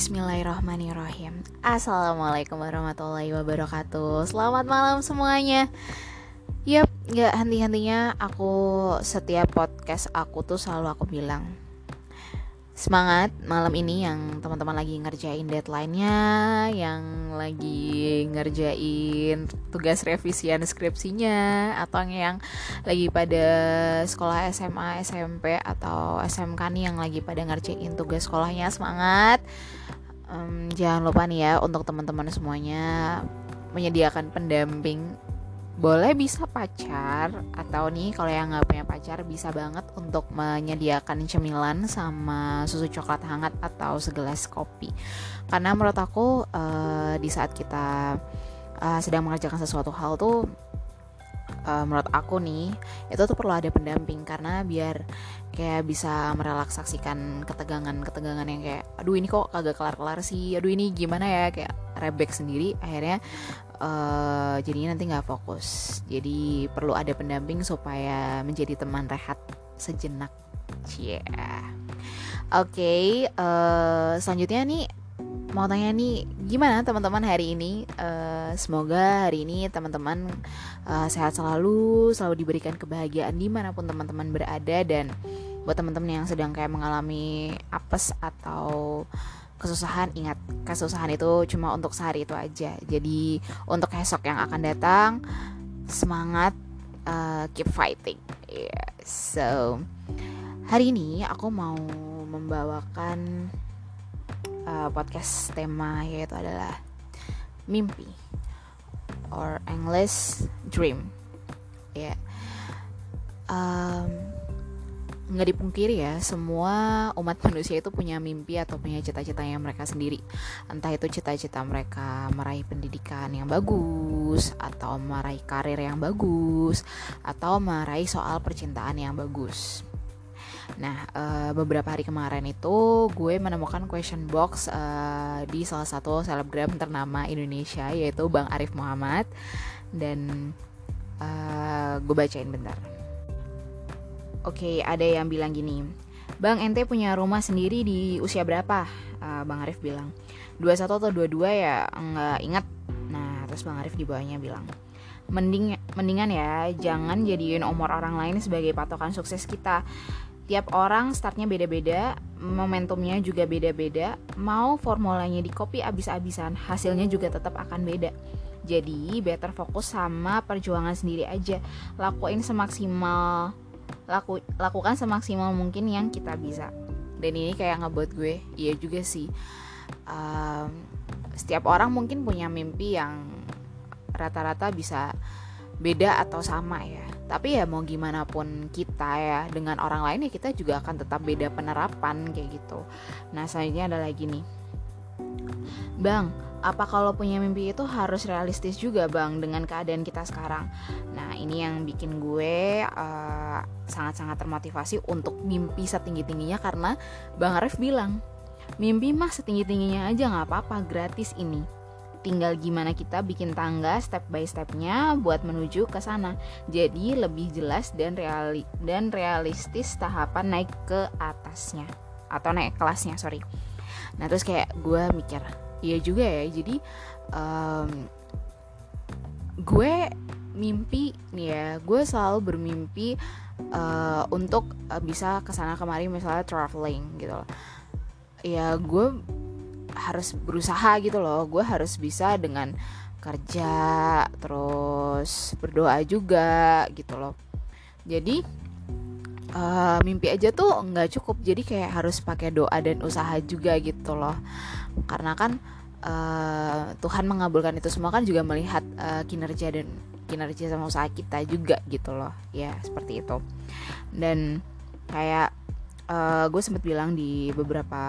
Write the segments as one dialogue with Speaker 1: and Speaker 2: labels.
Speaker 1: Bismillahirrahmanirrahim. Assalamualaikum warahmatullahi wabarakatuh. Selamat malam semuanya. Yap, gak henti-hentinya aku setiap podcast aku tuh selalu aku bilang Semangat malam ini yang teman-teman lagi ngerjain deadline-nya Yang lagi ngerjain tugas revisian skripsinya Atau yang lagi pada sekolah SMA, SMP, atau SMK nih Yang lagi pada ngerjain tugas sekolahnya. Semangat. Um, Jangan lupa nih ya untuk teman-teman semuanya Menyediakan pendamping boleh bisa pacar atau nih kalau yang nggak punya pacar bisa banget untuk menyediakan cemilan sama susu coklat hangat atau segelas kopi. Karena menurut aku uh, di saat kita uh, sedang mengerjakan sesuatu hal tuh uh, menurut aku nih itu tuh perlu ada pendamping. Karena biar kayak bisa merelaksasikan ketegangan-ketegangan yang kayak aduh ini kok kagak kelar-kelar sih? Aduh ini gimana ya? Kayak rebek sendiri. Akhirnya uh, jadinya nanti nggak fokus. Jadi perlu ada pendamping supaya menjadi teman rehat sejenak. Yeah. oke okay, uh, eh, selanjutnya nih mau tanya nih gimana teman-teman hari ini? Uh, semoga hari ini teman-teman uh, sehat selalu selalu diberikan kebahagiaan di mana pun teman-teman berada. Dan buat teman-teman yang sedang kayak mengalami apes atau kesusahan ingat kesusahan itu cuma untuk sehari itu aja jadi untuk esok yang akan datang semangat uh, keep fighting yeah. so hari ini aku mau membawakan uh, podcast tema yaitu adalah mimpi or English dream ya yeah. um, nggak dipungkiri ya semua umat manusia itu punya mimpi atau punya cita-cita yang mereka sendiri. Entah itu cita-cita mereka meraih pendidikan yang bagus atau meraih karir yang bagus atau meraih soal percintaan yang bagus. Nah, uh, beberapa hari kemarin itu gue menemukan question box uh, di salah satu selebgram ternama Indonesia yaitu Bang Arif Muhammad. Dan uh, gue bacain bentar. Oke, ada yang bilang gini. Bang, ente punya rumah sendiri di usia berapa? Uh, Bang Arif bilang. 21 atau 22 ya? Enggak ingat. Nah, terus Bang Arif di bawahnya bilang. Mending mendingan ya, jangan jadiin umur orang lain sebagai patokan sukses kita. Tiap orang startnya beda-beda, momentumnya juga beda-beda. Mau formulanya di copy abis-abisan, hasilnya juga tetap akan beda. Jadi, better fokus sama perjuangan sendiri aja. Lakuin semaksimal laku, lakukan semaksimal mungkin yang kita bisa. Dan ini kayak ngebuat gue iya juga sih. Um, setiap orang mungkin punya mimpi yang rata-rata bisa beda atau sama ya. Tapi ya mau gimana pun kita ya dengan orang lain ya kita juga akan tetap beda penerapan kayak gitu. Nah selanjutnya ada lagi nih. Bang apa kalau punya mimpi itu harus realistis juga bang dengan keadaan kita sekarang? Nah ini yang bikin gue eh, sangat-sangat termotivasi untuk mimpi setinggi tingginya karena bang Arif bilang mimpi mah setinggi tingginya aja nggak apa-apa gratis ini. Tinggal gimana kita bikin tangga step by stepnya buat menuju ke sana. Jadi lebih jelas dan reali dan realistis tahapan naik ke atasnya atau naik kelasnya sorry. Nah terus kayak gue mikir iya juga ya jadi um, gue mimpi nih ya gue selalu bermimpi uh, untuk uh, bisa ke sana kemari misalnya traveling gitu loh. Ya gue harus berusaha gitu loh gue harus bisa dengan kerja terus berdoa juga gitu loh. Jadi uh, mimpi aja tuh nggak cukup jadi kayak harus pakai doa dan usaha juga gitu loh karena kan uh, Tuhan mengabulkan itu semua kan juga melihat uh, kinerja dan kinerja sama usaha kita juga gitu loh. Ya seperti itu. Dan kayak uh, gue sempat bilang di beberapa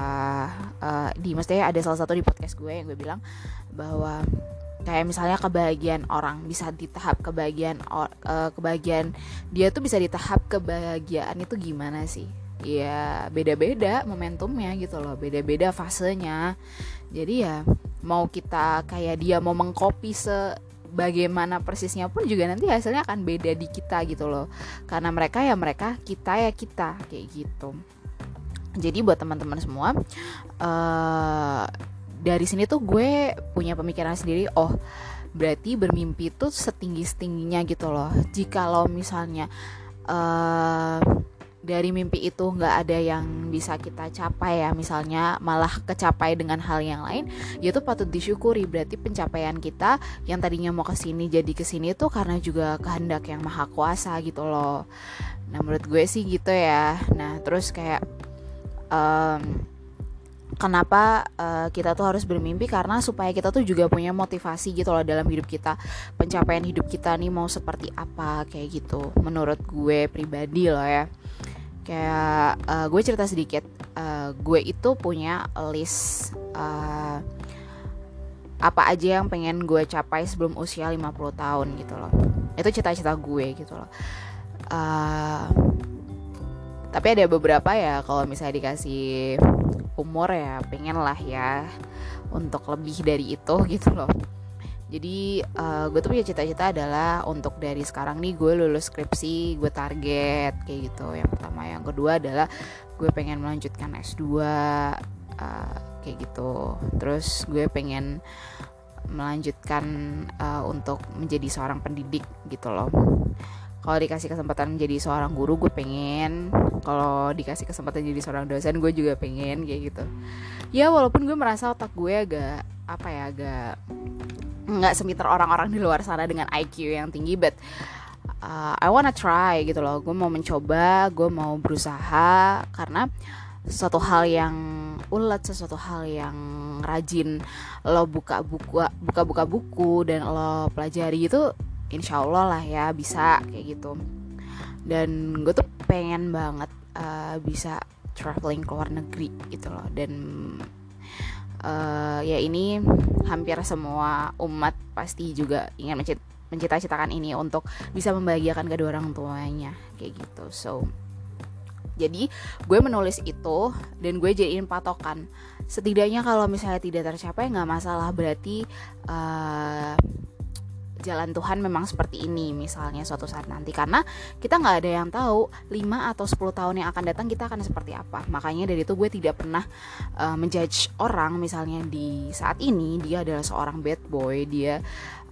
Speaker 1: uh, di maksudnya ada salah satu di podcast gue yang gue bilang bahwa kayak misalnya kebahagiaan orang bisa di tahap kebahagiaan uh, kebahagiaan dia tuh bisa di tahap kebahagiaan itu gimana sih ya beda-beda momentumnya gitu loh beda-beda fasenya. Jadi ya mau kita kayak dia mau mengcopy se bagaimana persisnya pun juga nanti hasilnya akan beda di kita gitu loh. Karena mereka ya mereka kita ya kita kayak gitu. Jadi buat teman-teman semua uh, dari sini tuh gue punya pemikiran sendiri oh berarti bermimpi itu setinggi setingginya gitu loh. Jika lo misalnya uh, dari mimpi itu nggak ada yang bisa kita capai ya. Misalnya malah kecapai dengan hal yang lain ya itu patut disyukuri. Berarti pencapaian kita yang tadinya mau ke sini jadi ke sini tuh karena juga kehendak yang maha kuasa gitu loh. Nah menurut gue sih gitu ya. Nah terus kayak um, kenapa uh, kita tuh harus bermimpi? Karena supaya kita tuh juga punya motivasi gitu loh dalam hidup kita. Pencapaian hidup kita nih mau seperti apa kayak gitu. Menurut gue pribadi loh ya kayak uh, gue cerita sedikit. Uh, gue itu punya list uh, apa aja yang pengen gue capai sebelum usia 50 tahun gitu loh. Itu cita-cita gue gitu loh. Uh, tapi ada beberapa ya kalau misalnya dikasih umur ya pengen lah ya untuk lebih dari itu gitu loh jadi uh, gue tuh punya cita-cita adalah untuk dari sekarang nih gue lulus skripsi gue target kayak gitu. Yang pertama. Yang kedua adalah gue pengen melanjutkan S2 uh, eh, kayak gitu. Terus gue pengen melanjutkan uh, untuk menjadi seorang pendidik gitu loh. Kalau dikasih kesempatan menjadi seorang guru gue pengen. Kalau dikasih kesempatan jadi seorang dosen gue juga pengen kayak gitu. Ya walaupun gue merasa otak gue agak apa ya agak nggak semiter orang-orang di luar sana dengan IQ yang tinggi but uh, I wanna try gitu loh. Gue mau mencoba gue mau berusaha karena sesuatu hal yang ulet sesuatu hal yang rajin lo buka buku buka buka buku dan lo pelajari itu insya Allah lah ya bisa kayak gitu. Dan gue tuh pengen banget uh, bisa traveling ke luar negeri gitu loh. Dan uh, ya ini hampir semua umat pasti juga ingin mencit mencita-citakan ini untuk bisa membahagiakan kedua orang tuanya kayak gitu. So jadi gue menulis itu dan gue jadiin patokan. Setidaknya kalau misalnya tidak tercapai nggak masalah berarti uh, jalan Tuhan memang seperti ini misalnya suatu saat nanti. Karena kita nggak ada yang tahu 5 atau 10 tahun yang akan datang kita akan seperti apa. Makanya dari itu gue tidak pernah uh, menjudge orang. Misalnya di saat ini dia adalah seorang bad boy dia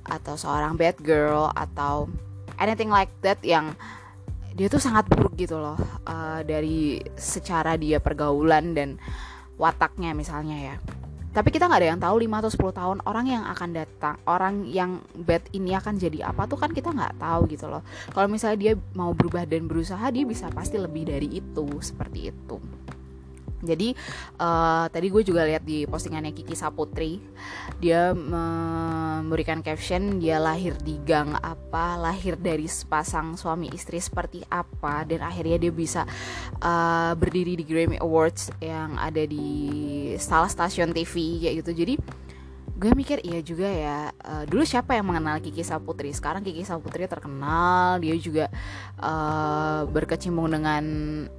Speaker 1: atau seorang bad girl atau anything like that yang dia tuh sangat buruk gitu loh uh, dari secara dia pergaulan dan wataknya misalnya ya tapi kita nggak ada yang tahu 5 atau 10 tahun orang yang akan datang orang yang bad ini akan jadi apa tuh kan kita nggak tahu gitu loh. Kalau misalnya dia mau berubah dan berusaha dia bisa pasti lebih dari itu seperti itu jadi uh, tadi gue juga lihat di postingannya Kiki Saputri. Dia memberikan caption dia lahir di gang apa? Lahir dari sepasang suami istri seperti apa? Dan akhirnya dia bisa uh, berdiri di Grammy Awards yang ada di salah stasiun TV kayak gitu. Jadi gue mikir iya juga ya uh, dulu siapa yang mengenal Kiki Saputri? Sekarang Kiki Saputri terkenal dia juga uh, berkecimpung dengan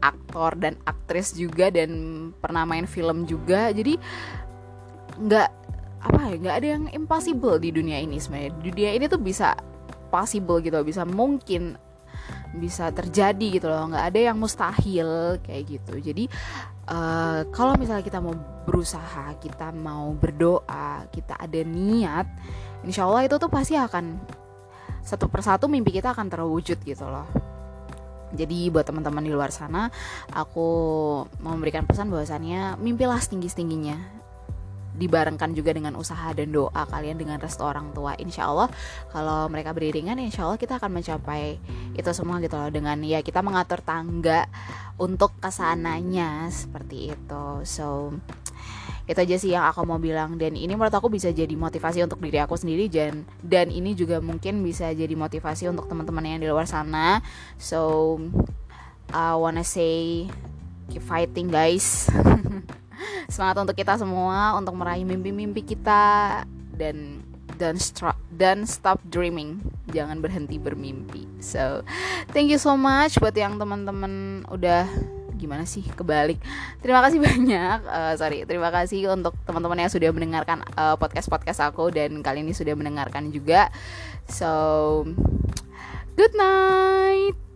Speaker 1: aktor dan aktris juga dan pernah main film juga. Jadi nggak apa ya nggak ada yang impossible di dunia ini sebenarnya. Dunia ini tuh bisa possible gitu bisa mungkin bisa terjadi gitu loh. Nggak ada yang mustahil kayak gitu. Jadi uh, kalau misalnya kita mau berusaha kita mau berdoa kita ada niat insya Allah itu tuh pasti akan satu persatu mimpi kita akan terwujud gitu loh. Jadi buat teman-teman di luar sana aku memberikan pesan bahwasannya mimpilah setinggi tingginya dibarengkan juga dengan usaha dan doa kalian dengan restu orang tua. Insya Allah kalau mereka beriringan insya Allah kita akan mencapai itu semua gitu loh. Dengan ya kita mengatur tangga untuk ke sananya seperti itu. So itu aja sih yang aku mau bilang. Dan ini menurut aku bisa jadi motivasi untuk diri aku sendiri dan dan ini juga mungkin bisa jadi motivasi untuk teman-teman yang di luar sana. So I wanna say keep fighting guys semangat untuk kita semua untuk meraih mimpi-mimpi kita dan dan stop dan stop dreaming. Jangan berhenti bermimpi. So thank you so much buat yang teman-teman udah gimana sih kebalik. Terima kasih banyak uh, sorry terima kasih untuk teman-teman yang sudah mendengarkan uh, eh, podcast podcast aku dan kali ini sudah mendengarkan juga. So good night